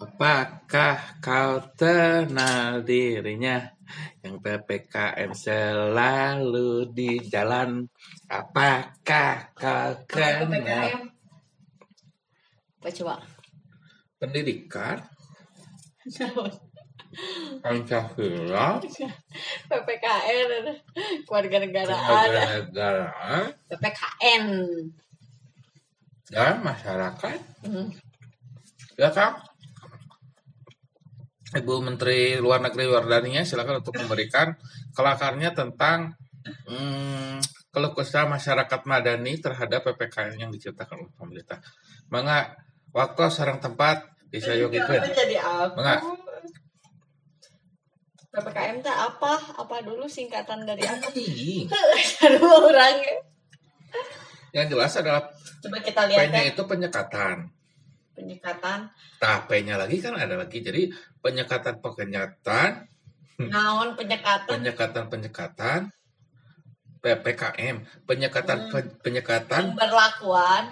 Apakah kau kenal dirinya? Yang PPKM selalu di jalan? Apakah kau kenal. Apa coba? pendidikan? Pancasila PPKN keluarga negaraan. Negara PPKN dan masyarakat? Hmm. ya kan Ibu Menteri Luar Negeri Wardania silakan untuk memberikan kelakarnya tentang hmm, keluh kesah masyarakat madani terhadap PPKN yang diciptakan oleh pemerintah. Mangga waktu sarang tempat bisa yuk gitu. jadi aku Enggak. PPKM teh apa? Apa dulu singkatan dari apa? Aduh orang ya. Yang jelas adalah Coba kita lihat P-nya ya itu penyekatan. Penyekatan P-nya lagi kan ada lagi. Jadi penyekatan penyekatan, naon penyekatan penyekatan penyekatan, PPKM, penyekatan Hmm. pe- penyekatan. pemberlakuan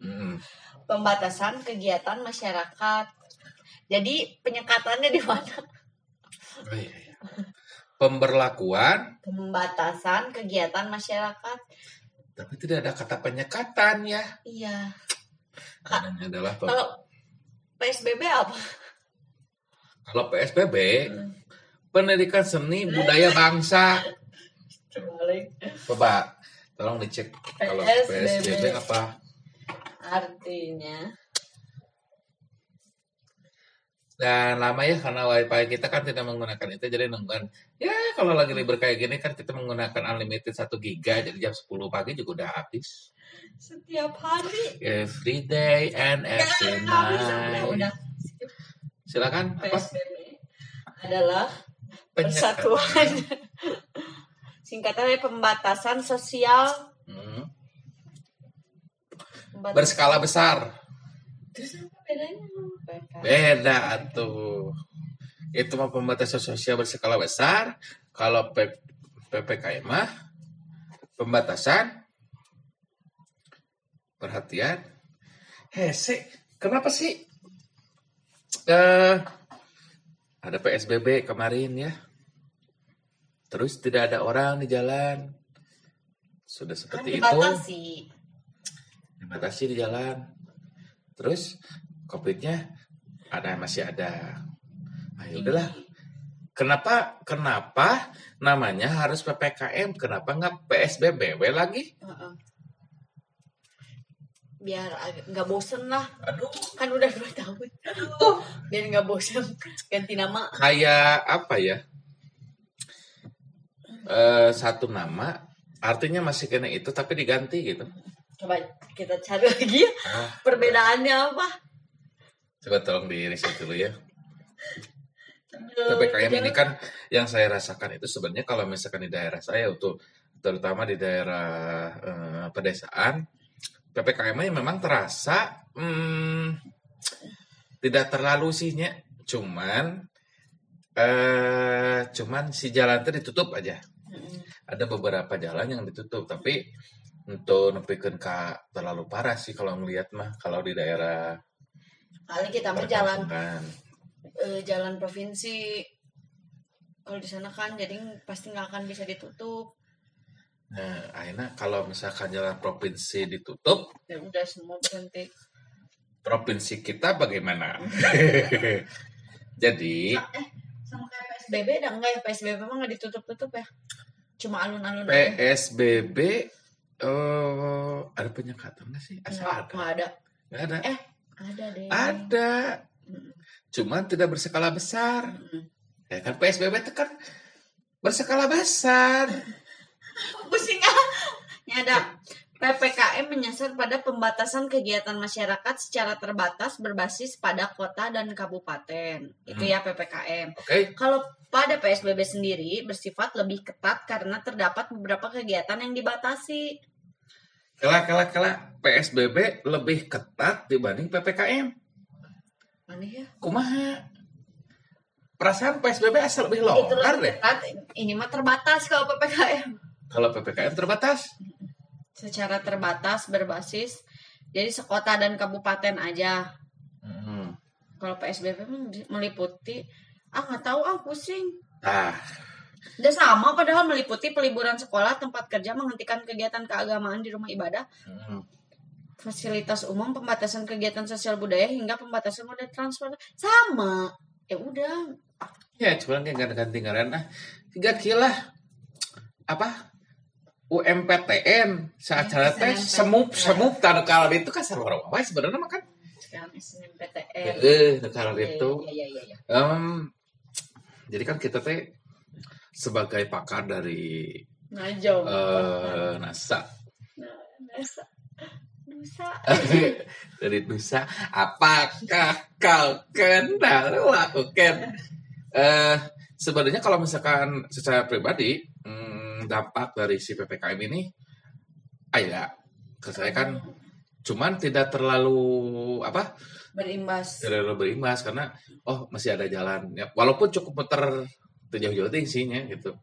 Hmm. pembatasan kegiatan masyarakat. Jadi penyekatannya di mana? Oh, iya, iya. Pemberlakuan, Pembatasan kegiatan masyarakat. tapi tidak ada kata penyekatan ya. Iya. Adanya adalah Kalau PSBB apa? kalau PSBB, Hmm. pendidikan seni budaya bangsa. Coba tolong dicek kalau PSBB. PSBB apa. Artinya Dan lama ya karena wifi kita kan tidak menggunakan itu jadi nungguan. Ya kalau lagi libur kayak gini kan kita menggunakan unlimited 1 giga jadi jam 10 pagi juga udah habis. Setiap hari Every day and every udah, night. udah. Silakan apa? PSBB adalah persatuan singkatannya pembatasan sosial Hmm. Berskala besar. Terus apa bedanya? Beda tuh. Itu mah pembatasan sosial berskala besar. Kalau P- PPKM mah pembatasan perhatian. Hese, kenapa sih? Eh, ada PSBB kemarin ya. Terus tidak ada orang di jalan. Sudah kan seperti itu dibatasi dibatasi di jalan. Terus COVID-nya ada masih ada. Nah, ya udahlah. Kenapa kenapa namanya harus PPKM? Kenapa nggak PSBB lagi? Heeh. Biar nggak bosen lah. Aduh, kan udah dua tahun. Biar nggak bosen ganti nama. Kayak apa ya? Eh, satu nama artinya masih kena itu tapi diganti gitu. coba kita cari lagi ya. Ah, perbedaannya apa? Coba tolong di riset dulu ya. PPKM ini kan yang saya rasakan itu sebenarnya kalau misalkan di daerah saya untuk terutama di daerah eh, pedesaan PPKM nya memang terasa hmm, tidak terlalu sihnya cuman eh cuman si jalan itu ditutup aja. Ada beberapa jalan yang ditutup tapi untuk nepikeun ka terlalu parah sih kalau ngelihat mah kalau di daerah kali kita mah jalan eh, jalan provinsi. Kalau di sana kan jadi pasti nggak akan bisa ditutup Nah, akhirnya kalau misalkan jalan provinsi ditutup, ya udah semua berhenti provinsi kita bagaimana? Jadi, eh sama kayak PSBB dah enggak ya PSBB mah nggak ditutup-tutup ya cuma alun-alun PSBB eh ada penyekatan nggak sih? Asal nggak ada. nggak ada Nggak ada. eh ada deh Ada. Cuman tidak berskala besar. Mm-mm. Ya kan PSBB itu kan berskala besar. Pusing ah ada PPKM menyasar pada pembatasan kegiatan masyarakat secara terbatas berbasis pada kota dan kabupaten. Itu Hmm. ya PPKM. Oke. Kalau pada PSBB sendiri bersifat lebih ketat karena terdapat beberapa kegiatan yang dibatasi. Kela kela kela PSBB lebih ketat dibanding PPKM. Aneh ya. Kumaha? Perasaan PSBB asal lebih Itu longgar deh. ketat. Ini mah terbatas kalau PPKM. Kalau PPKM terbatas. Secara terbatas berbasis jadi sekota dan kabupaten aja. Hmm. Kalau PSBB meliputi ah nggak tahu ah pusing. Nah, Udah sama padahal meliputi peliburan sekolah, tempat kerja, menghentikan kegiatan keagamaan di rumah ibadah, hmm, fasilitas umum, pembatasan kegiatan sosial budaya hingga pembatasan moda transportasi. Sama. Ya udah, ya cuma kayak ganti-ganti ngaran ah. Tiga kila apa? UMPTN sacara teh semup semup tanda kala itu kan sarwa wae sebenarnya mah kan. SNMPTN. Eh, kala itu. Em, jadi kan kita teh sebagai pakar dari Ngajo. eh, NASA Nah, Nusa. Dari Nusa apakah kau kenal lakukan eh sebenarnya kalau misalkan secara pribadi dampak dari si ppkm ini ah ya ke saya kan cuman tidak terlalu apa Berimbas. tidak terlalu berimbas karena oh masih ada jalan. Ya walaupun cukup muter jauh-jauh tingsinya gitu.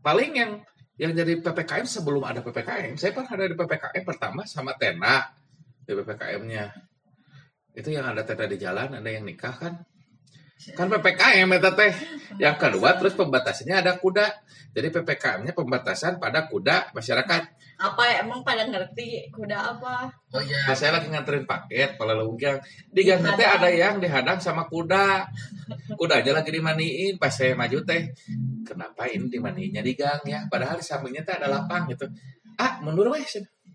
Paling yang yang jadi ppkm sebelum ada ppkm saya pernah ada di ppkm pertama sama tenda di ppkm-nya itu yang ada tenda di jalan ada yang nikah kan kan ppkm ya teh yang kedua terus pembatasannya ada kuda jadi ppkm-nya pembatasan pada kuda masyarakat Apa ya emang pada ngerti kuda apa? Oh iya, saya lagi nganterin paket kalau lunggang. Di gang teh ada yang dihadang sama kuda. Kuda aja lagi dimaniin, pas saya maju teh. Kenapa ini dimaniinnya di gang ya? Padahal di sampingnya teh ada lapang gitu. Ah, mundur weh.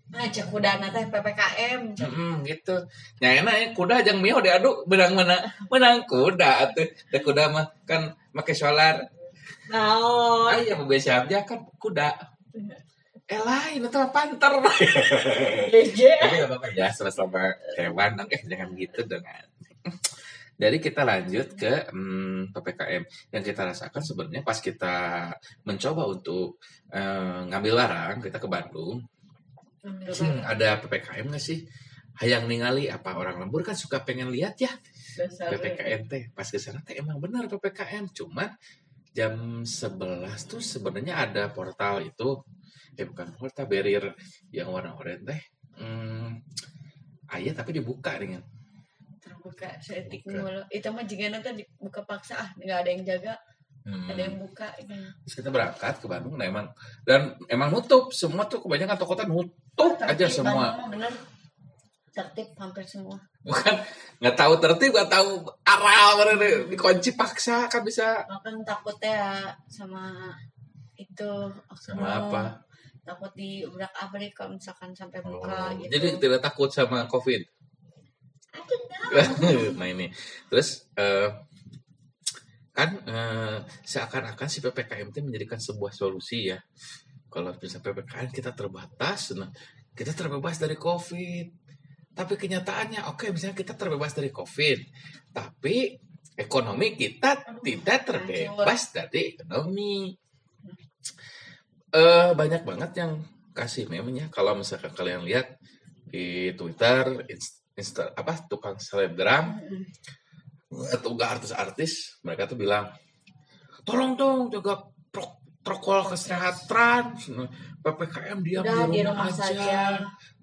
Nah, cek kuda teh PPKM. Hmm, gitu. Ya enak ya, kuda aja mio diaduk benang menang menang kuda atuh. Da kuda mah kan make solar. Naon? Ah, iya biasa aja kan kuda. Eh lain, itu panter. JJ. Tapi gak apa-apa ya, selama hewan, eh jangan gitu dengan. Jadi kita lanjut ke hmm, PPKM yang kita rasakan sebenarnya pas kita mencoba untuk eh, ngambil larang, kita ke Bandung, hmm, ada PPKM nggak sih? Hayang ningali apa orang lembur kan suka pengen lihat ya PPKM teh. Pas ke sana teh emang benar PPKM, cuman jam 11 tuh sebenarnya ada portal itu, eh bukan portal barrier yang warna oranye teh. Hmm, ayah tapi dibuka dengan Terbuka Buka. mulu. Itu mah jika nanti dibuka paksa ah nggak ada yang jaga, Hmm. ada yang buka. Ini. Terus kita berangkat ke Bandung, nah emang dan emang nutup semua tuh kebanyakan toko teh nutup aja Tertib, semua. Bener. Tertib hampir semua. Bukan nggak tahu tertib, nggak tahu arah mana di- dikunci paksa kan bisa. Makan takutnya ya sama itu Sama oknum. apa? Takut di ubrak abrik kalau misalkan sampai buka Oh, gitu. Jadi tidak takut sama COVID. Nah. ini terus eh, kan eh, seakan-akan si ppkm itu menjadikan sebuah solusi ya kalau bisa ppkm kita terbatas nah kita terbebas dari covid. Tapi kenyataannya oke misalnya kita terbebas dari covid tapi ekonomi kita tidak terbebas dari ekonomi. Eh banyak banget yang kasih memangnya kalau misalkan kalian lihat di Twitter, Inst- Insta, apa tukang selebgram atau artis-artis, mereka tuh bilang, tolong dong jaga pro- protokol kesehatan, ppkm diam Udah di rumah, aja, saja.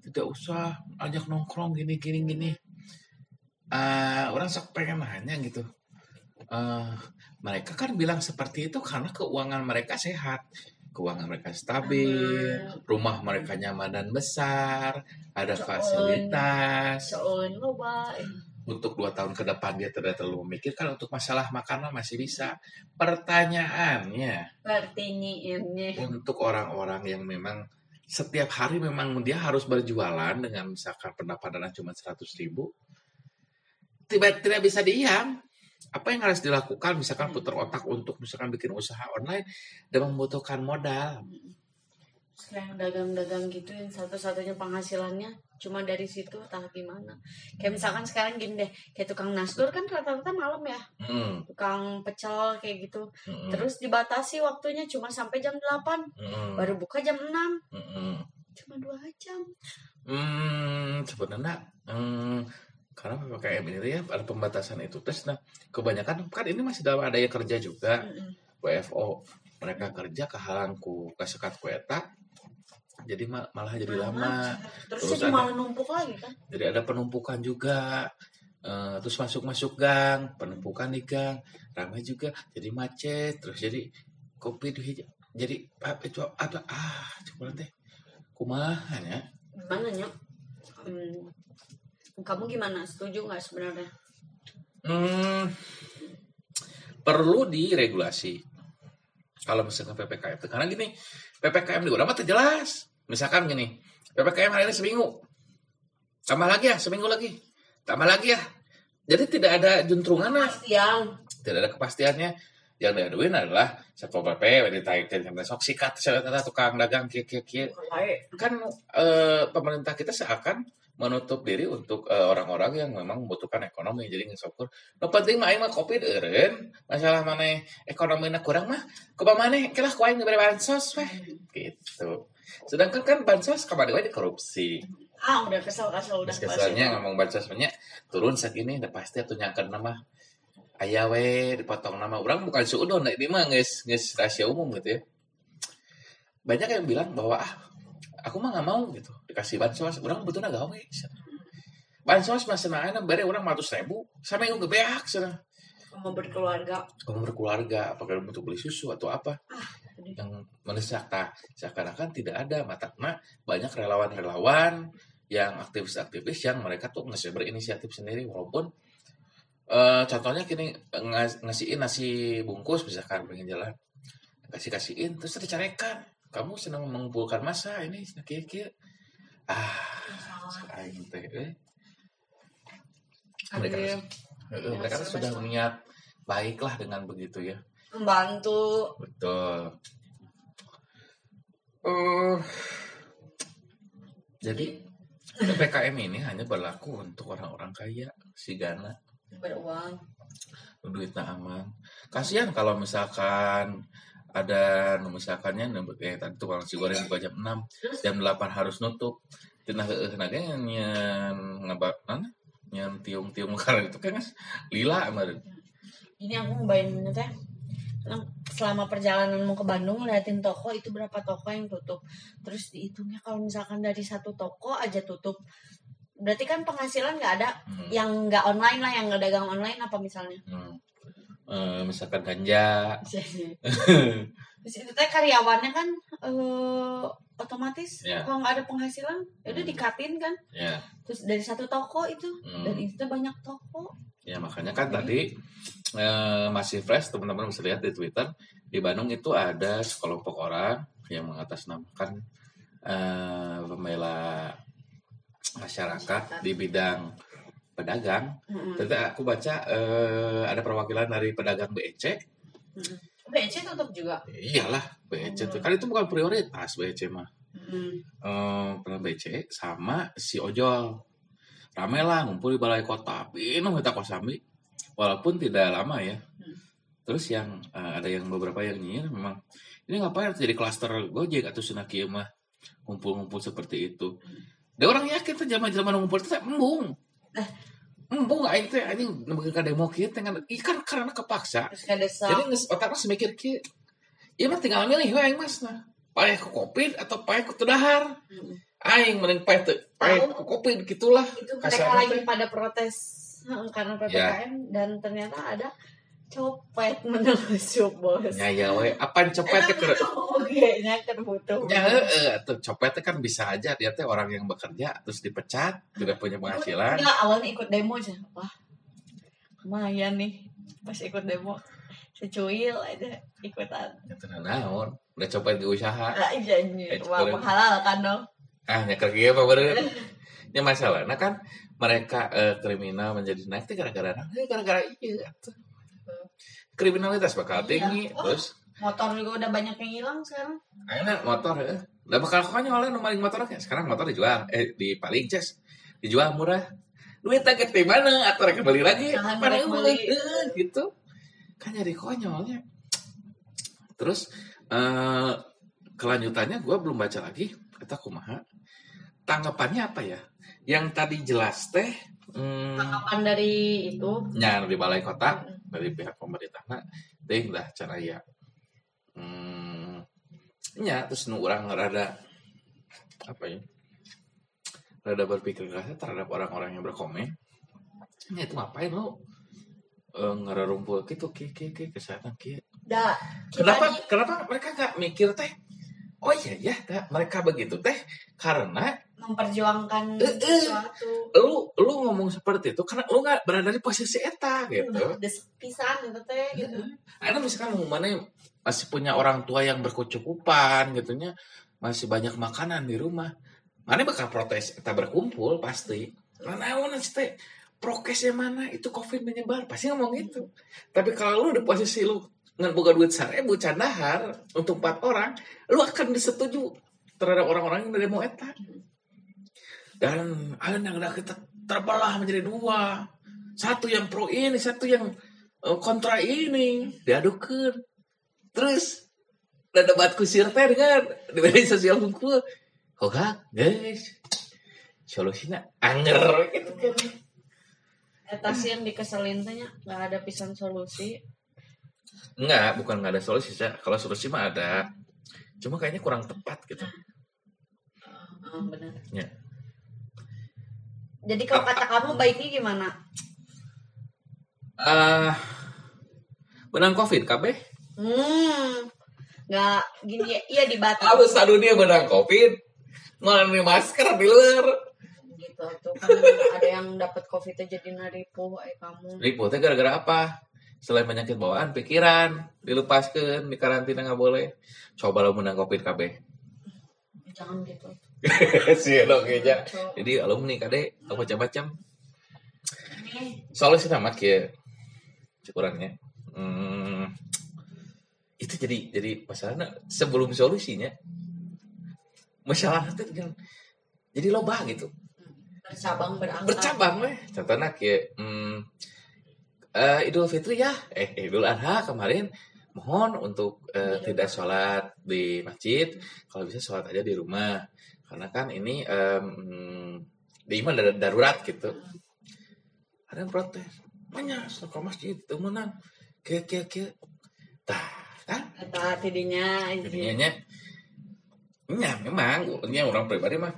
tidak usah ajak nongkrong gini gini gini. Eh, orang sok pengen nanya gitu. Eh, mereka kan bilang seperti itu karena keuangan mereka sehat, keuangan mereka stabil, rumah mereka nyaman dan besar, ada Coon. fasilitas. Loba. Untuk dua tahun ke depan dia tidak terlalu memikirkan untuk masalah makanan masih bisa. Pertanyaannya Pertanyaannya. untuk orang-orang yang memang setiap hari memang dia harus berjualan dengan misalkan pendapatan cuma 100 ribu, tiba tidak bisa diam. Apa yang harus dilakukan? Misalkan putar otak untuk misalkan bikin usaha online dan membutuhkan modal. Sekarang dagang-dagang gitu yang satu-satunya penghasilannya cuma dari situ entah gimana. Kayak misalkan sekarang gini deh, kayak tukang nasdur kan rata-rata malam ya. Hmm, Tukang pecel kayak gitu. hmm, Terus dibatasi waktunya cuma sampai jam 8. hmm, Baru buka jam 6. hmm. Cuma 2 jam. Hmm, sebenarnya hmm, karena PPKM ini ya ada pembatasan itu tes. Nah, kebanyakan kan ini masih dalam daya kerja juga. Mm-mm. WFO mereka kerja kehalangku kasekat kueta jadi ma- malah jadi lama Terus Terus jadi ada- malah numpuk lagi kan. jadi ada penumpukan juga Eh, terus masuk-masuk gang, penumpukan di gang, ramai juga, jadi macet, terus jadi kopi di jadi apa itu apa ah coba teh kumaha ya Gimana ya? Hmm, kamu gimana? Setuju nggak sebenarnya? Hmm, perlu diregulasi. Kalau misalkan PPKM. Karena gini, PPKM di Urama tuh jelas. Misalkan gini, PPKM hari ini seminggu. Tambah lagi ya, seminggu lagi. Tambah lagi ya. Jadi tidak ada juntrungan lah. Pastian. Tidak ada kepastiannya. Yang diaduin adalah Satpol PP, ditarik dari sok sikat, tukang dagang, kia, kia, kia. Kan eh, pemerintah kita seakan menutup diri untuk eh, orang-orang yang memang membutuhkan ekonomi jadi ngesokur no penting mah mah kopi deureun masalah mana ekonomi kurang mah kumaha maneh kelah ku aing diberi bansos weh gitu sedangkan kan bansos kapan wae dikorupsi Ah, udah kesel-kesel udah. Terus kesannya ngomong bansos banyak turun segini udah pasti atuh nyangker nama aya we dipotong nama. Orang bukan suudon nah, ini mah geus geus rahasia umum gitu ya. Banyak yang bilang bahwa ah aku mah nggak mau gitu. Dikasih bansos orang butuh gawe bansos mah senangnya bare orang ratus ribu sama yang gebeak sana Mau berkeluarga. kamu berkeluarga apakah butuh beli susu atau apa? Jadi, yang mendesak. Nah seakan-akan tidak ada nah, banyak relawan-relawan yang aktivis-aktivis yang mereka tuh ngasih berinisiatif sendiri. Walaupun eh, contohnya kini ngas- ngasihin nasi bungkus misalkan pengen jalan. Kasih kasihin terus dicarekan. Kamu senang mengumpulkan masa ini kira-kira. Ah aing teh eh. mereka eh, mereka tuh sudah niat baiklah dengan begitu ya membantu. Betul. Eh, jadi PPKM ini hanya berlaku untuk orang-orang kaya, si Gana, beruang. duitnya aman. Kasihan kalau misalkan ada misalkannya kayak tadi tukang nasi goreng buka jam 6, jam 8 harus nutup. Tina heueuh na ge nyen ngabak nana nyen tiung-tiung karena itu kan lila kemarin. Ini aku ngebayangin teh. Selama perjalananmu ke Bandung liatin toko itu berapa toko yang tutup. Terus dihitungnya kalau misalkan dari satu toko aja tutup. Berarti kan penghasilan nggak ada Hmm. yang nggak online lah, yang nggak dagang online apa misalnya. Hmm. Eh, misalkan ganja. Terus itu teh karyawannya kan eh, otomatis Ya. kalau nggak ada penghasilan, ya udah Hmm. dikatin kan. ya. Terus dari satu toko itu Hmm. dan itu banyak toko. Ya makanya kan tadi eh, masih fresh teman-teman bisa lihat di Twitter di Bandung itu ada sekelompok orang yang mengatasnamakan eh, pembela masyarakat di bidang pedagang. Mm-mm. Tadi aku baca eh, ada perwakilan dari pedagang BEC. Mm-mm. BC tutup juga. Iyalah BEC tuh kan itu bukan prioritas BEC mah. Mm. eh pernah BC sama si ojol rame lah ngumpul di balai kota minum kita kosambi walaupun tidak lama ya Hmm. terus yang eh, ada yang beberapa yang nyinyir memang ini ngapain jadi klaster gojek atau sunaki mah ngumpul-ngumpul seperti itu dia orang yakin tuh zaman zaman ngumpul itu teh embung Eh. Embung aing teh anjing nemukeun ka demo teh kan. Ikan karena kepaksa. Desa. jadi geus otakna semikir kieu ieu mah tinggal milih we aing mas nah. Payah ku kopi atau payah ku teu dahar Mm. aing mending payah teu payah ku kopi gitulah. Itu mereka lagi pada protes karena Ya. ppkm dan ternyata ada copet menelusup bos. Nya ya we apa copet teh keur oke nya kan butuh nya heeh atuh copet teh kan bisa aja. Dia teh orang yang bekerja terus dipecat tidak punya penghasilan. Enggak, awalnya ikut demo aja. Wah lumayan nih. Pas ikut demo secuil aja ikutan. Itu naon. Udah copet di usaha. Ah janji Eh, wah keren. menghalalkan dong. Ah nya kerja apa bener ya masalah nah kan mereka eh, kriminal menjadi naik gara-gara? Eh, gara-gara iya atuh. Kriminalitas bakal Iya. tinggi Oh. terus motor juga udah banyak yang hilang sekarang. Enak motor ya. Udah bakal konyol nu maling motor kayak sekarang motor dijual. Eh di paling ces dijual murah. Duit tak di mana? Atau mereka beli lagi? Mereka beli. eh, gitu. Kan jadi konyolnya. Terus eh kelanjutannya gue belum baca lagi. Kata kumaha? Tanggapannya apa ya? Yang tadi jelas teh hmm, tanggapan dari itu? Nya di balai kota dari pihak pemerintah nah deh lah cara ya hmm, nya terus nu orang rada apa ya rada berpikir keras terhadap orang-orang yang berkomen Ya, itu ngapain lo? Uh, ngerarumpul gitu, ki, ki, ki, kesehatan, ki. Da, Kenapa, kenapa mereka nggak mikir teh? Oh iya ya, dah, mereka begitu teh karena memperjuangkan Eh, eh. sesuatu. lu lu ngomong seperti itu karena lu nggak berada di posisi eta gitu. Des pisan gitu teh gitu. Karena misalkan mana masih punya orang tua yang berkecukupan gitunya, masih banyak makanan di rumah. Mana bakal protes kita berkumpul pasti. Mana awan teh prokesnya mana itu covid menyebar pasti ngomong gitu. Tapi kalau lu di posisi lu ngan boga duit seribu candahar untuk empat orang, lu akan disetuju terhadap orang-orang yang demo eta. Dan akhirnya kita terbelah menjadi dua. Satu yang pro ini, satu yang eh, kontra ini. Diadukan. Terus ada debat kusir teh kan di media sosial hukum. Oke, guys. Solusinya anger gitu kan. Eta sih yang dikeselin teh nya nggak ada pisan solusi. Enggak, bukan nggak ada solusi. Cak. Kalau solusi mah ada. Cuma kayaknya kurang tepat gitu. Ah, benar. Ya. Jadi kalau kata kamu baiknya gimana? Ah, benang covid kabeh. Hmm, nggak gini ya, iya dibatasi Lalu sadunia benang covid. Ngeluarin masker di luar. gitu tuh kan ada yang dapat covid jadi naripuh eh kamu Ributnya gara-gara apa? Selain penyakit bawaan, pikiran, dilepaskan, di karantina nggak boleh. Coba lo menang covid KB. jangan gitu Sih dong kayaknya. Jadi alumni kade, apa macam-macam. Soalnya sih nama kia cukurannya. Hmm, itu jadi jadi masalahnya sebelum solusinya masalahnya tuh dengan jadi loba gitu. Bercabang berangkat. Bercabang weh. Contohnya kayak hmm, eh, Idul Fitri ya. Eh Idul Adha kemarin mohon untuk eh, Di tidak sholat di masjid kalau bisa sholat aja di rumah. Karena kan ini em, di iman dar- darurat gitu. Ada yang protes banyak ke masjid temenan kia kia kia tah kan? Eta tidinya jadinya nya nya memang nya orang pribadi mah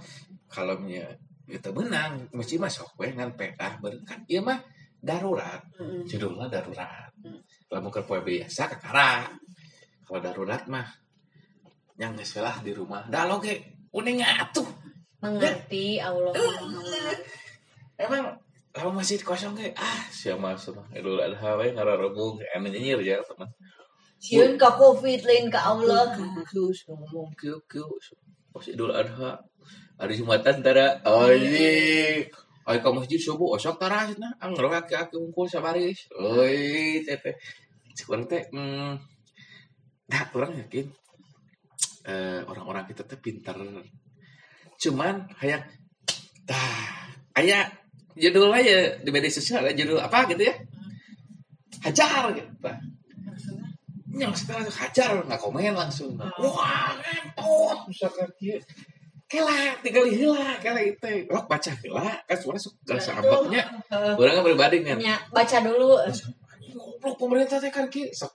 kalau nya kita menang mesti mah sok we ngan bareng kan ieu mah darurat judulnya darurat. Lamun keur poe biasa kakara kalau darurat mah yang geus lah di rumah. Da lo ge uning atuh. Mengerti Allah Muhammad emang kalau masjid kosong ge ah siapa semua idul adha we ngararebung anu nyinyir ya teman Sieun ka covid lain ka Allah. Terus ngomong kieu kieu pas Idul Adha hari Jumatan tara oh iya Ay ka masjid subuh osok tara cenah anggar we aki unggul sabaris euy teh teh kurang teh hmm nah kurang yakin eh orang-orang kita teh pinter cuman hayang tah aya judul aja di media sosial judul apa gitu ya hajar gitu tah yang setelah hajar nggak komen langsung wah ngentot misalkan dia kela tinggal hilah kela itu. Oh baca hilah kan suara suka sahabatnya orang pribadi kan Ya, baca dulu. Goblok pemerintah teh kan ki. Sok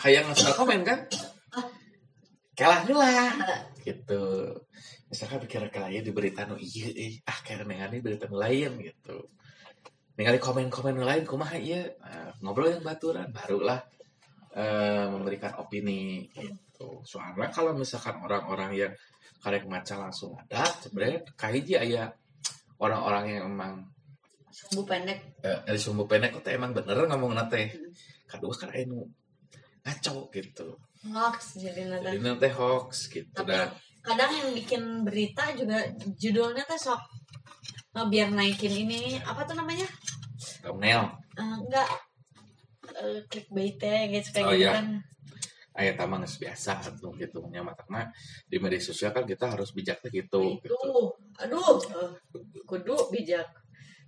hayang komen kan? Kela hilah gitu. Misalkan pikir kela ya di berita nu iya. Eh ah kayak nengan berita nu lain gitu. Ningali komen-komen lain kumaha iya? Nah, ngobrol yang baturan barulah eh, memberikan opini gitu soalnya kalau misalkan orang-orang yang karek maca langsung ada sebenarnya kahiji aya orang-orang yang emang sumbu pendek. Eh, dari sumbu pendek itu emang bener ngomong nate kedua kan anu ngaco gitu. Hoax jadi nada jadi nanti hoax gitu. Tapi dan kadang yang bikin berita juga judulnya tuh sok oh, biar naikin ini apa tuh namanya? Thumbnail. Eh, enggak. Eh, clickbait ya gitu kayak Oh, gitu iya. kan ayat tamang biasa tuh gitu nya mah di media sosial kan kita harus bijaknya gitu itu. gitu. Aduh eh, kudu bijak.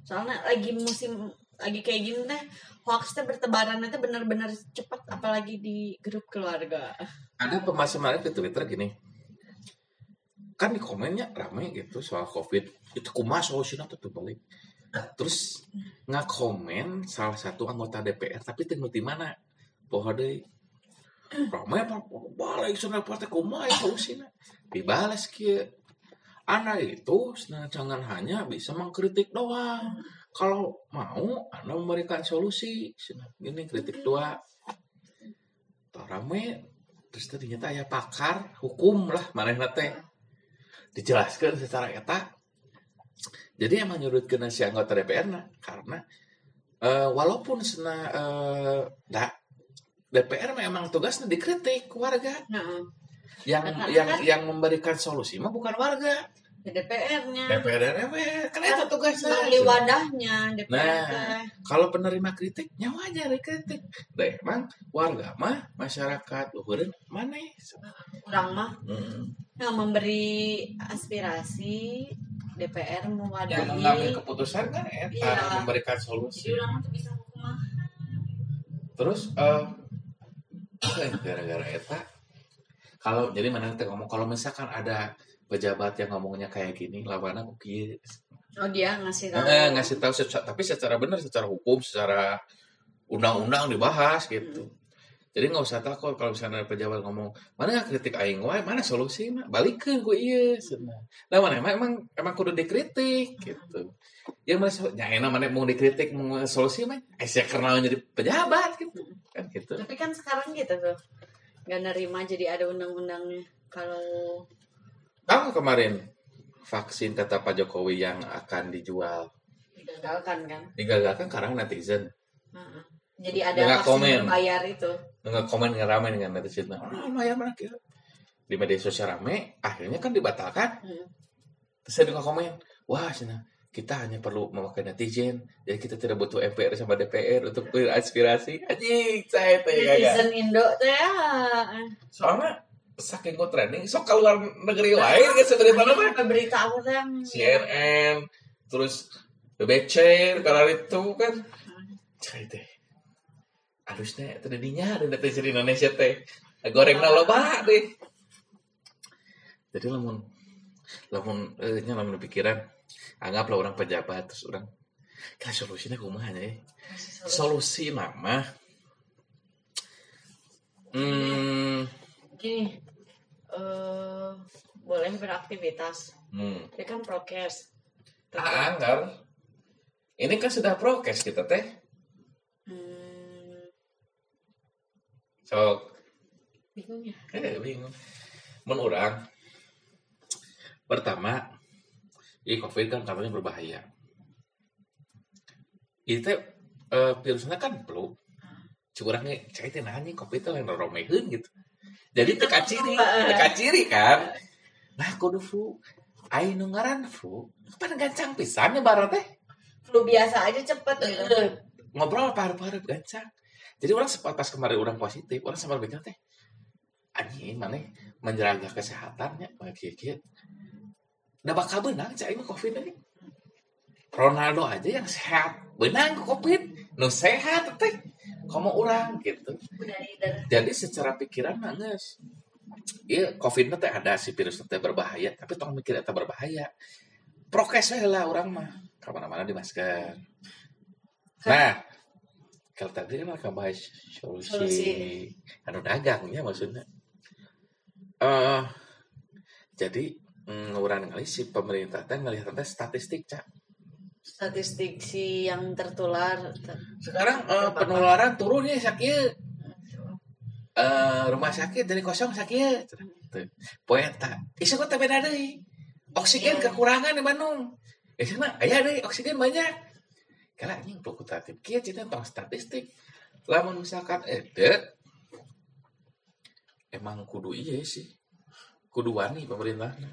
Soalnya lagi musim lagi kayak gini teh hoax teh bertebaran teh bener-bener cepet apalagi di grup keluarga. Ada pemasaman di Twitter gini. Kan di komennya ramai gitu soal covid. Itu kumaha solusinya tuh tuh balik. Terus nggak komen salah satu anggota DPR tapi tengok di mana? Pohon deh ramai apa? Balik sana partai kumaha solusinya dibalas kia anak itu nah, jangan hanya bisa mengkritik doang. Kalau mau anda memberikan solusi. Gini kritik dua. Rame. Terus ternyata ya pakar hukum lah mana teh dijelaskan secara eta jadi emang nyurutkeun si anggota DPR nah karena eh, walaupun sena eh, da, DPR memang tugasnya dikritik warga Heeh. yang Karena yang kan- yang memberikan solusi mah bukan warga DPR-nya. DPR dan DPR kan itu tugasnya Melalui wadahnya DPR. Nah. kalau penerima kritik nyawa aja dikritik da emang warga mah masyarakat uhureun mana Kurang mah hmm. yang memberi aspirasi DPR yang mewadahi. mengambil keputusan kan eta Iya. memberikan Jadi solusi orang tuh bisa terus eh gara-gara eta. Kalau jadi mana teh ngomong kalau misalkan ada pejabat yang ngomongnya kayak gini lawannya kieu? Oh dia ngasih tahu. Eh, ngasih tahu secara, tapi secara benar secara hukum secara undang-undang dibahas gitu jadi nggak usah takut kalau misalnya ada pejabat ngomong mana kritik aing wae mana solusi mah balikin gue iya nah mana emang emang emang kudu dikritik gitu ya mana ya enak mana mau dikritik mau solusi mah eh saya kenal jadi pejabat gitu kan gitu Tapi kan sekarang gitu tuh. Gak nerima jadi ada undang-undangnya. Kalau tahu kemarin vaksin kata Pak Jokowi yang akan dijual digagalkan kan. digagalkan karena netizen Heeh. Jadi ada Nggak komen. berbayar itu. nggak komen nggak ramai dengan netizen nah, oh, lumayan mana kira. Di media sosial rame akhirnya kan dibatalkan. Hmm. terus saya juga komen wah cina kita hanya perlu memakai netizen. Jadi kita tidak butuh MPR sama DPR untuk beraspirasi anjing saya teh ya Netizen Indo tuh ya. soalnya saking gue trending sok keluar negeri lain kan sebenarnya mah Apa berita apa tuh yang CNN terus BBC karena itu kan. Cai teh halusnya terjadinya ada netizen Indonesia teh goreng loba deh jadi lamun lamun eh, nya lamun pikiran anggaplah orang pejabat terus orang kan solusinya kumaha ya solusi nama hmm, Gini, eh boleh beraktivitas. hmm. Dia kan prokes. Ah, anggar. Ini kan sudah prokes kita teh. So, bingung ya. eh bingung. Mun urang. Pertama, ini COVID kan katanya berbahaya. Itu teh eh, virusnya kan flu. Curangnya cai teh nanya COVID teh lain romeheun gitu. Jadi teka ciri, teka ciri kan. Nah, kudu flu. Aing nu ngaran flu, pan gancang pisan ya barat teh. Flu biasa aja cepet gitu. Eh, ngobrol parah-parah gancang. Jadi orang sempat pas kemarin orang positif, orang sempat bilang teh, anjing mana menjaga kesehatannya, kayak gitu. Udah bakal benang cak ini covid ini. Ronaldo aja yang sehat, benang covid, nu sehat teh, kamu orang gitu. Jadi secara pikiran nangis. Iya, covid teh ada si virus teh berbahaya, tapi tong mikir eta berbahaya. Prokes lah orang mah, ke mana-mana di masker. Nah, kalau tadi kan akan bahas solusi, Solusi. anu dagangnya maksudnya. eh jadi mm, orang kali si pemerintah teh ngelihat teh statistik cak. statistik si yang tertular. Sekarang eh, penularan turun ya sakit. Eh, rumah sakit dari kosong sakit. Poeta. Isu kok beda deui. Oksigen Iya. kekurangan di Bandung. Eh sana aya deui oksigen banyak. Kala anjing fakultatif kieu cenah tong statistik. Lamun misalkan edet emang kudu iya sih. Kudu wani pemerintahnya.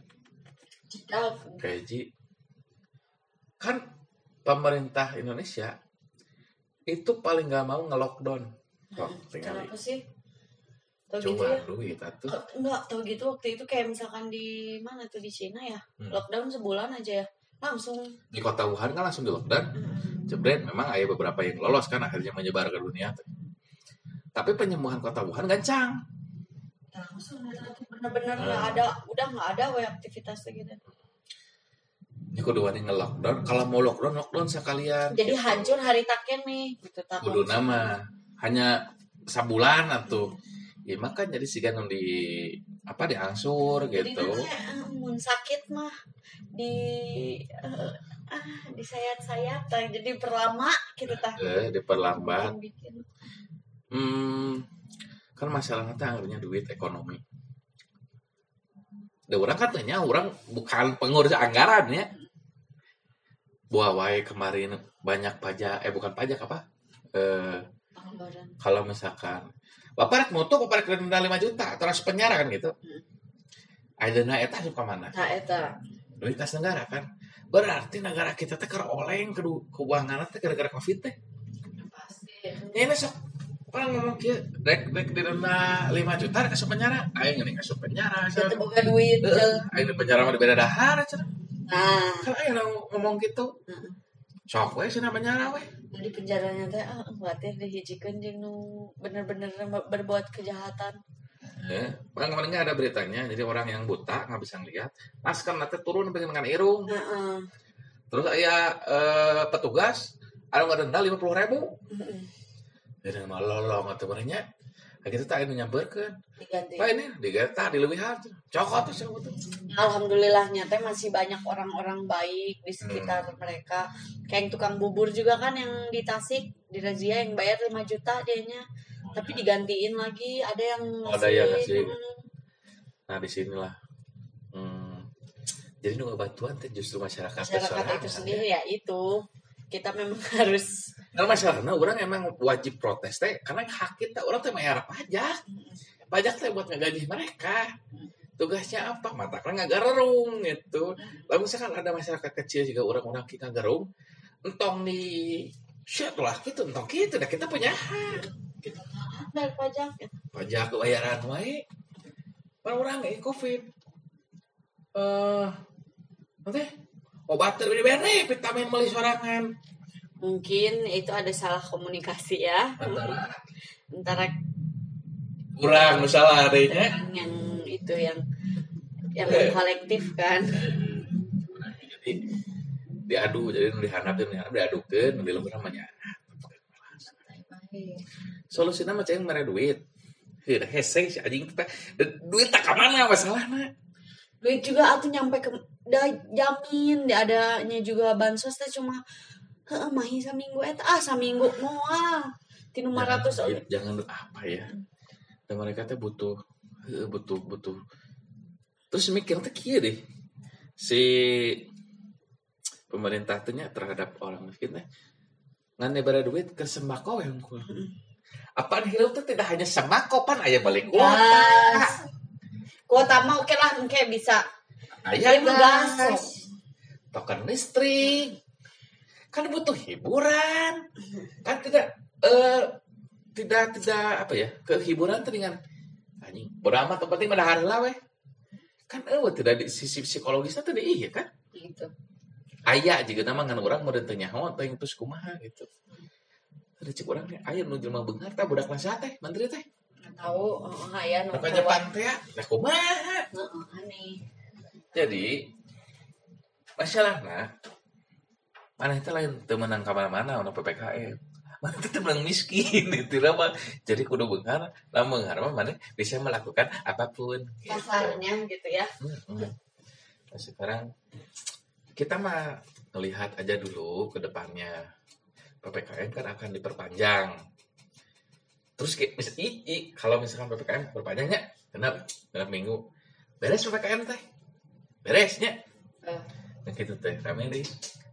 Cedak. Gaji. Kan pemerintah Indonesia itu paling gak mau nge-lockdown. Kok tinggal Kenapa sih? Tau gitu cuma ya? duit atuh. Enggak, tau gitu waktu itu kayak misalkan di mana tuh di Cina ya. Hmm. Lockdown sebulan aja ya. Langsung. Di kota Wuhan kan langsung di lockdown. Jebret memang ada beberapa yang lolos kan akhirnya menyebar ke dunia. Tapi penyembuhan kota Wuhan gancang. Langsung bener-bener Hmm. nggak ada, udah nggak ada we aktivitasnya gitu. Ini kudu wani nge-lockdown. Kalau mau lockdown, lockdown sekalian. Jadi hancur hari taken nih, gitu Kudu nama. Hanya sabulan atau ya maka jadi sih kan di apa diangsur Jadi gitu. nanti eh, mun sakit mah di eh, ah disayat-sayat tah jadi perlama gitu tah eh diperlambat bikin. Hmm kan masalahnya teh anggarnya duit ekonomi. Da orang katanya orang bukan pengurus anggaran ya. Buah wae kemarin banyak pajak eh bukan pajak apa? Eh kalau misalkan bapak rek moto bapak rek denda 5 juta terus penjara kan gitu. Ayeuna eta suka mana? tah eta. Duit kas negara kan. Berarti negara kita teh keur oleng ke keuangan teh gara-gara Covid teh. pasti ini sok orang ngomong kieu rek rek didenda 5 juta rek asup penjara. Aing geuning asup penjara. cenah. boga duit di penjara mah di beda dahar cenah. nah Kan aing ngomong gitu. Sok we cenah penjara we. nu di penjaranya teh ah khawatir dihijikeun jeung bener-bener berbuat kejahatan Ya, Bang kemarin nggak ada beritanya, jadi orang yang buta nggak bisa ngeliat, masker nanti turun dengan irung, heeh. Terus ya eh, petugas ada nggak denda lima puluh ribu, heeh. Jadi mah lolong atau berenya, gitu tak ini nyamperkan, diganti. Pak ini digata dilebihan, cokot tuh sama tuh, Alhamdulillahnya teh masih banyak orang-orang baik di sekitar Hmm. mereka. Kayak yang tukang bubur juga kan yang di Tasik, di razia yang bayar 5 juta dianya. Tapi digantiin lagi, ada yang Oh, ada yang ngasih. Mm. nah di sinilah, hmm, jadi nunggu bantuan teh justru masyarakat masyarakat itu kan, sendiri ya itu. Kita memang harus Karena masalahnya orang emang wajib protes teh karena hak kita orang teh bayar pajak. Pajak teh buat ngegaji mereka. Tugasnya apa? Mata kan ngagarung gitu. Lalu misalkan ada masyarakat kecil juga orang-orang kita garung, entong di shit lah gitu, entong gitu. Dah kita punya hak. Bayar pajak. Pajak bayaran wae. Orang-orang nggak covid. Eh, nanti obat terus diberi, vitamin beli sorangan. Mungkin itu ada salah komunikasi ya Antara antara kurang misalnya adanya. yang itu yang yang Eh. kolektif kan. jadi diadu jadi nu dihandap dan diadukeun nu di luhur namanya solusinya mah ceng mere duit. Heuh, hese si anjing teh duit tak ke mana masalahnya duit juga atuh nyampe ke da jamin da adanya juga bansos teh cuma heeh mahi saminggu eta. Ah saminggu moal. Tinu 500 oge. jangan apa ya? Dan mereka teh butuh butuh butuh. Terus mikir teh kieu deh. Si pemerintah terhadap orang miskin teh ngan duit ke sembako yang kul apaan hirup teh tidak hanya sembako pan? Aya balik kuota gas. Kuota mah oke lah oke bisa. Aya Iya, gas. token listrik. Kan butuh hiburan. Kan tidak eh tidak tidak apa ya kehiburan tuh dengan anjing bodo amat yang penting hari lah weh. Kan eh tidak di sisi psikologisnya tuh iya kan? Gitu. Ayah juga nama ngan orang mau ditanya nyawa atau yang terus kumaha gitu ada cek orang nih ayah nu jelema beungar tah budak kelas teh menteri teh. Tahu oh, aya nu Apa Jepang teh ya? nah kumaha Heeh, aneh. Jadi masalahnya mana itu lain temenang ke mana-mana untuk ppkm mana itu temenang miskin itu mah jadi kudu benghar lah benghar mah mana bisa melakukan apa pun. Kasarnya gitu ya. Nah, sekarang kita mah melihat aja dulu ke depannya ppkm kan akan diperpanjang. Terus kayak mis i, i, kalau misalkan ppkm perpanjangnya genap genap minggu. Beres ppkm teh. Beresnya nah gitu teh rame deh.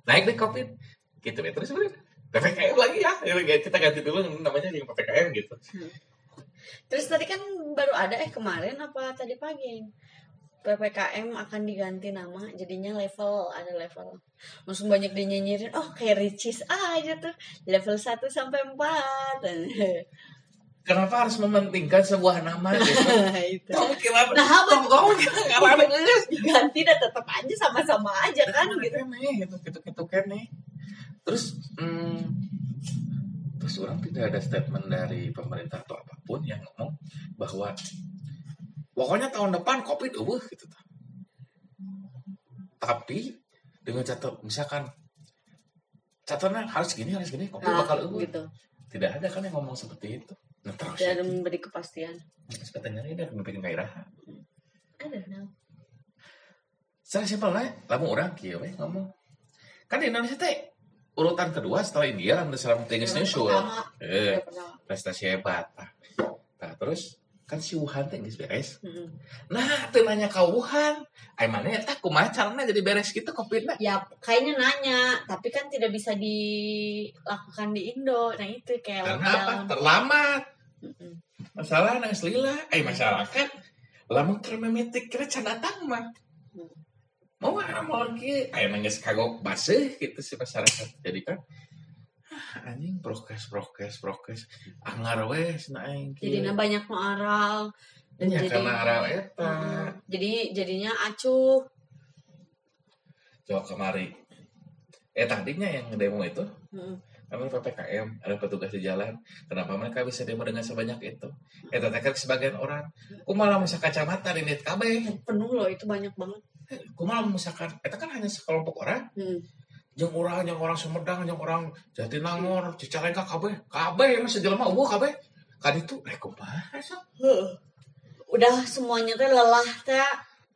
Naik deh covid. Gitu ya. Terus bener ppkm lagi ya. Ya, kita ganti dulu namanya yang ppkm gitu. Terus tadi kan baru ada eh kemarin apa tadi pagi PPKM akan diganti nama jadinya level ada level. Langsung banyak dinyinyirin oh kayak ricis aja tuh level 1 sampai 4 kenapa harus mementingkan sebuah nama gitu? Itu. Kamu kira Nah, apa- kamu kamu kira geus diganti dan tetap aja sama-sama aja kan gitu gitu. gitu gitu gitu kan nih. Terus hmm, terus orang tidak ada statement dari pemerintah atau apa pun yang ngomong bahwa pokoknya tahun depan covid eueuh gitu tapi dengan catat misalkan catatannya harus gini harus gini covid nah, bakal eueuh gitu. Tidak ada kan yang ngomong seperti itu. Nah terus dan memberi kepastian. Katanya ini udah bikin gairah ada nah secara simpel lah lamun orang kieu we ngomong. Kan di Indonesia teh urutan kedua setelah India kan dalam tinggi nyusul eh prestasi hebat nah, nah terus kan si Wuhan teh geus beres. Mm-mm. nah teu nanya ka Wuhan ai mana eta kumaha carana jadi beres gitu covid Ya kayaknya nanya, tapi kan tidak bisa dilakukan di Indo. Nah itu kayak karena apa? terlambat. Mm-mm. masalah nang lila eh masyarakat lamun keur memetik kira can datang mah. Mau mau lagi aya nang geus kagok baseuh gitu si masyarakat. Jadi kan anjing prokes prokes prokes. Angar we cenah aing kieu. Jadinya banyak mengaral dan Nya jadi karena eta. Jadi jadinya acuh. coba kemari. Eh tadinya yang demo itu kami PPKM ada petugas di jalan. Kenapa mereka bisa demo dengan sebanyak itu? Eta teh kan sebagian orang. Kumaha masa kacamata di net kabeh? Penuh loh itu banyak banget. kumaha misalkan itu kan hanya sekelompok orang. Mm. Yang orang yang orang Sumedang yang orang Jatinangor Cicalengka kabeh. Kabeh yang sejelma eueuh kabeh. Kan itu eh kumaha. Udah semuanya teh lelah teh.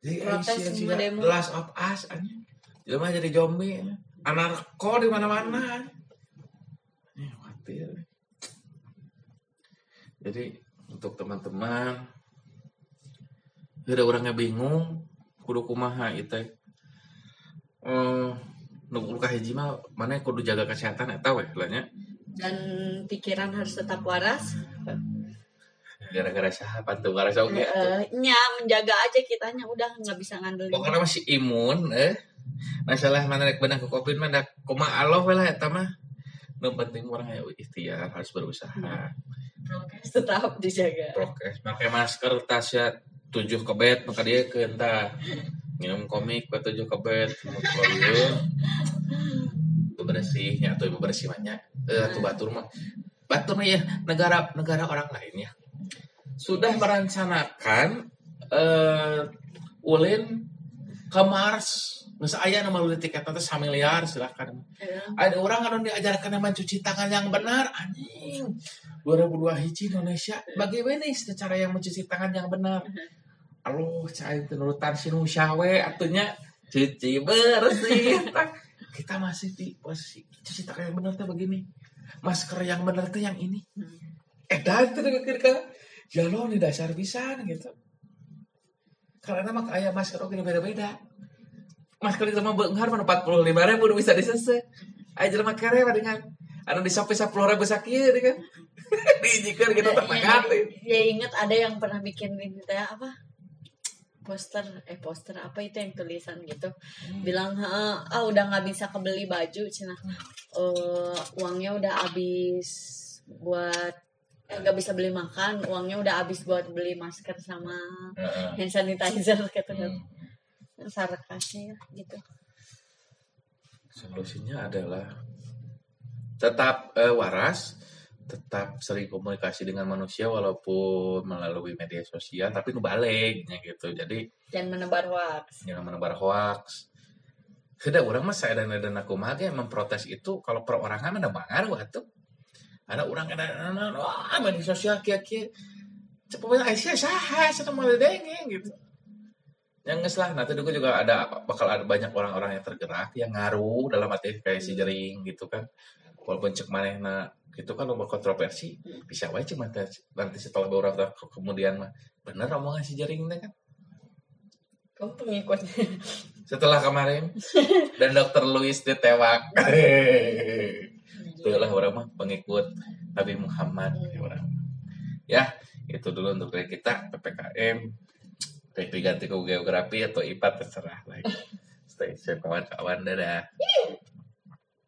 Protes semua demo. last of us anjing. Jelema jadi zombie anarko di mana-mana. Ini khawatir. Jadi untuk teman-teman ada orangnya bingung kudu kumaha itu eh nu hiji mah mana kudu jaga kesehatan eta we lah nya. Dan pikiran harus tetap waras. gara-gara sahabat tuh gara oke Eh, nya menjaga aja kitanya udah nggak bisa ngandelin. pokoknya masih imun eh masalah mana rek benang ke covid mah dak kumaha Allah we lah eta mah nu penting orang ya ikhtiar harus berusaha Prokes tetap dijaga. prokes pakai masker tasya tujuh kebet maka dia ke entah minum komik kebet kalau dia itu bersihnya atau ibu bersih banyak. Eh tuh batur mah batur mah ya negara negara orang lain ya. Sudah merencanakan eh ulin ke Mars. Masa ayah nama lu tiket nanti miliar silahkan. Eh, ada orang kan diajarkan yang mencuci tangan yang benar anjing. 2002 hiji Indonesia bagaimana secara yang mencuci tangan yang benar Aduh, cai nurutan si nusyawe atunya cuci bersih. Kita masih di posisi cuci tangan yang benar tuh begini. Masker yang benar tuh yang ini. Eh dan tuh kira ya lo nih dasar bisa gitu. Karena mah kayak masker oke beda-beda. Masker itu mah benghar mana empat puluh lima ribu udah bisa disese aja jelema kere mah dengan anu di shopee sepuluh ribu sakit kan. Diijikan gitu ya, terpakatin ya ingat ada yang pernah bikin ini teh apa poster eh poster apa itu yang tulisan gitu. Bilang "Heeh, ah udah nggak bisa kebeli baju cina. Eh, uangnya udah habis buat eh, nggak bisa beli makan uangnya udah habis buat beli masker sama hand sanitizer gitu kan. Hmm. sarkasnya ya, gitu. Solusinya adalah tetap eh, waras, tetap sering komunikasi dengan manusia walaupun melalui media sosial, tapi nu baliknya gitu. Jadi dan menebar hoax jangan menebar hoax. Sudah orang mah saya dan dan aku mah memprotes itu kalau perorangan ada pengaruh atuh. Ada orang ada wah media sosial kia kia. Cepet Aisyah sah, saya mau dengeng gitu. Yang nges lah, nanti juga juga ada bakal ada banyak orang-orang yang tergerak yang ngaruh dalam arti kayak si jering gitu kan. Walaupun cek manehna gitu kan nomor kontroversi. Bisa wae cuma nanti setelah beberapa tahun kemudian mah bener omongan si jering teh kan? Kamu pengikutnya. Setelah kemarin dan dokter Louis ditewak. Itulah orang mah pengikut Nabi Muhammad. Ya orang. Ya itu dulu untuk dari kita PPKM ke geografi atau IPA terserah lagi. Stay safe kawan-kawan dadah